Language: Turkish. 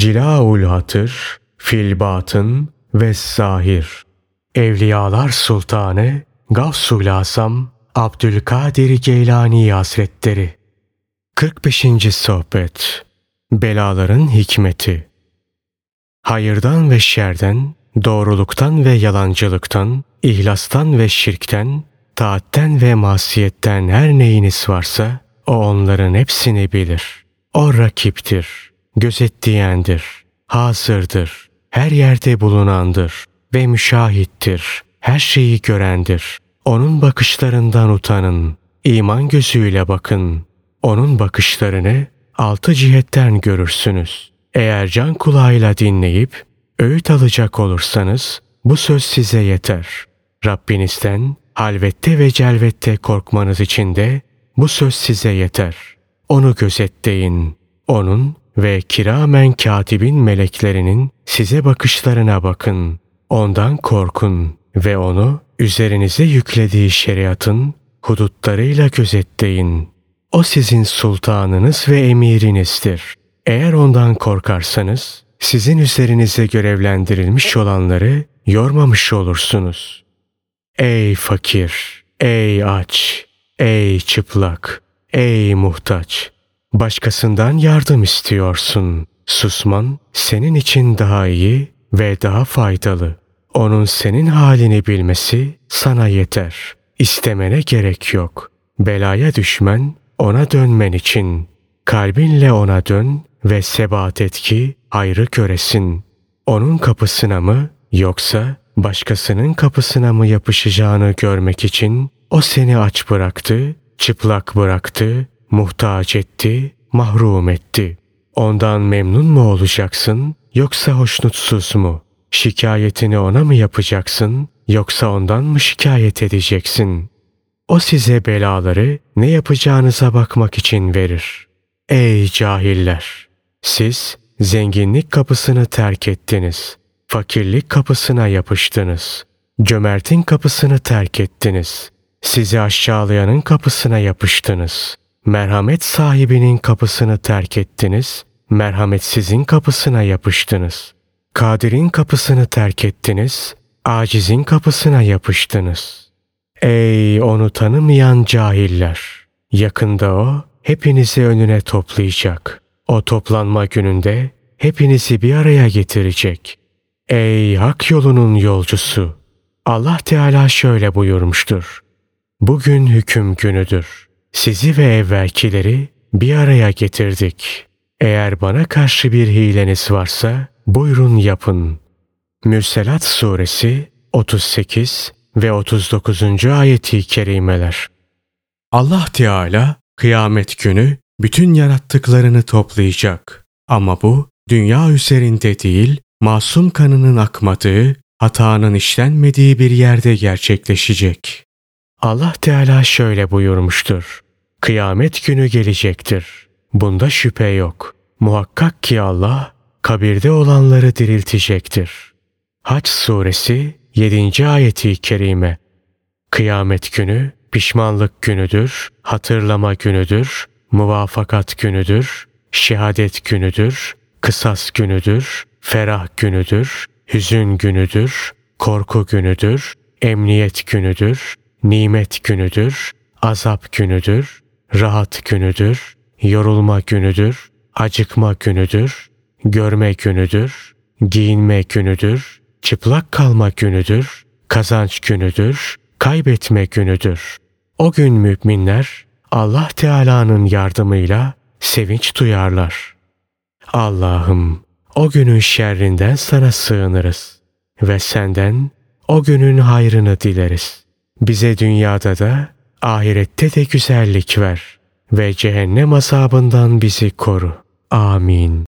Cilaul Hatır, Filbatın ve Zahir. Evliyalar Sultanı Gavsul Asam Abdülkadir Geylani Hazretleri 45. Sohbet Belaların Hikmeti Hayırdan ve şerden, doğruluktan ve yalancılıktan, ihlastan ve şirkten, taatten ve masiyetten her neyiniz varsa o onların hepsini bilir. O rakiptir, gözetleyendir, hazırdır, her yerde bulunandır ve müşahittir, her şeyi görendir. Onun bakışlarından utanın, iman gözüyle bakın. Onun bakışlarını altı cihetten görürsünüz. Eğer can kulağıyla dinleyip öğüt alacak olursanız bu söz size yeter. Rabbinizden halvette ve celvette korkmanız için de bu söz size yeter. Onu gözetleyin. Onun ve kiramen katibin meleklerinin size bakışlarına bakın. Ondan korkun ve onu üzerinize yüklediği şeriatın hudutlarıyla gözetleyin. O sizin sultanınız ve emirinizdir. Eğer ondan korkarsanız sizin üzerinize görevlendirilmiş olanları yormamış olursunuz. Ey fakir, ey aç, ey çıplak, ey muhtaç. Başkasından yardım istiyorsun. Susman senin için daha iyi ve daha faydalı. Onun senin halini bilmesi sana yeter. İstemene gerek yok. Belaya düşmen ona dönmen için. Kalbinle ona dön ve sebat et ki hayrı göresin. Onun kapısına mı yoksa başkasının kapısına mı yapışacağını görmek için o seni aç bıraktı, çıplak bıraktı, muhtaç etti, mahrum etti. Ondan memnun mu olacaksın yoksa hoşnutsuz mu? Şikayetini ona mı yapacaksın yoksa ondan mı şikayet edeceksin? O size belaları ne yapacağınıza bakmak için verir. Ey cahiller! Siz zenginlik kapısını terk ettiniz. Fakirlik kapısına yapıştınız. Cömertin kapısını terk ettiniz. Sizi aşağılayanın kapısına yapıştınız. Merhamet sahibinin kapısını terk ettiniz. Merhametsizin kapısına yapıştınız. Kadir'in kapısını terk ettiniz. Acizin kapısına yapıştınız. Ey onu tanımayan cahiller! Yakında o hepinizi önüne toplayacak. O toplanma gününde hepinizi bir araya getirecek. Ey hak yolunun yolcusu! Allah Teala şöyle buyurmuştur. Bugün hüküm günüdür. Sizi ve evvelkileri bir araya getirdik. Eğer bana karşı bir hileniz varsa buyurun yapın. Mürselat Suresi 38 ve 39. ayeti kerimeler. Allah Teala kıyamet günü bütün yarattıklarını toplayacak. Ama bu dünya üzerinde değil, masum kanının akmadığı, hatanın işlenmediği bir yerde gerçekleşecek. Allah Teala şöyle buyurmuştur. Kıyamet günü gelecektir. Bunda şüphe yok. Muhakkak ki Allah kabirde olanları diriltecektir. Haç suresi 7. ayeti kerime. Kıyamet günü pişmanlık günüdür, hatırlama günüdür, muvafakat günüdür, şehadet günüdür, kısas günüdür, ferah günüdür, hüzün günüdür, korku günüdür, emniyet günüdür, nimet günüdür, azap günüdür, rahat günüdür, yorulma günüdür, acıkma günüdür, görme günüdür, giyinme günüdür, çıplak kalma günüdür, kazanç günüdür, kaybetme günüdür. O gün müminler Allah Teala'nın yardımıyla sevinç duyarlar. Allah'ım o günün şerrinden sana sığınırız ve senden o günün hayrını dileriz. Bize dünyada da ahirette de güzellik ver ve cehennem azabından bizi koru. Amin.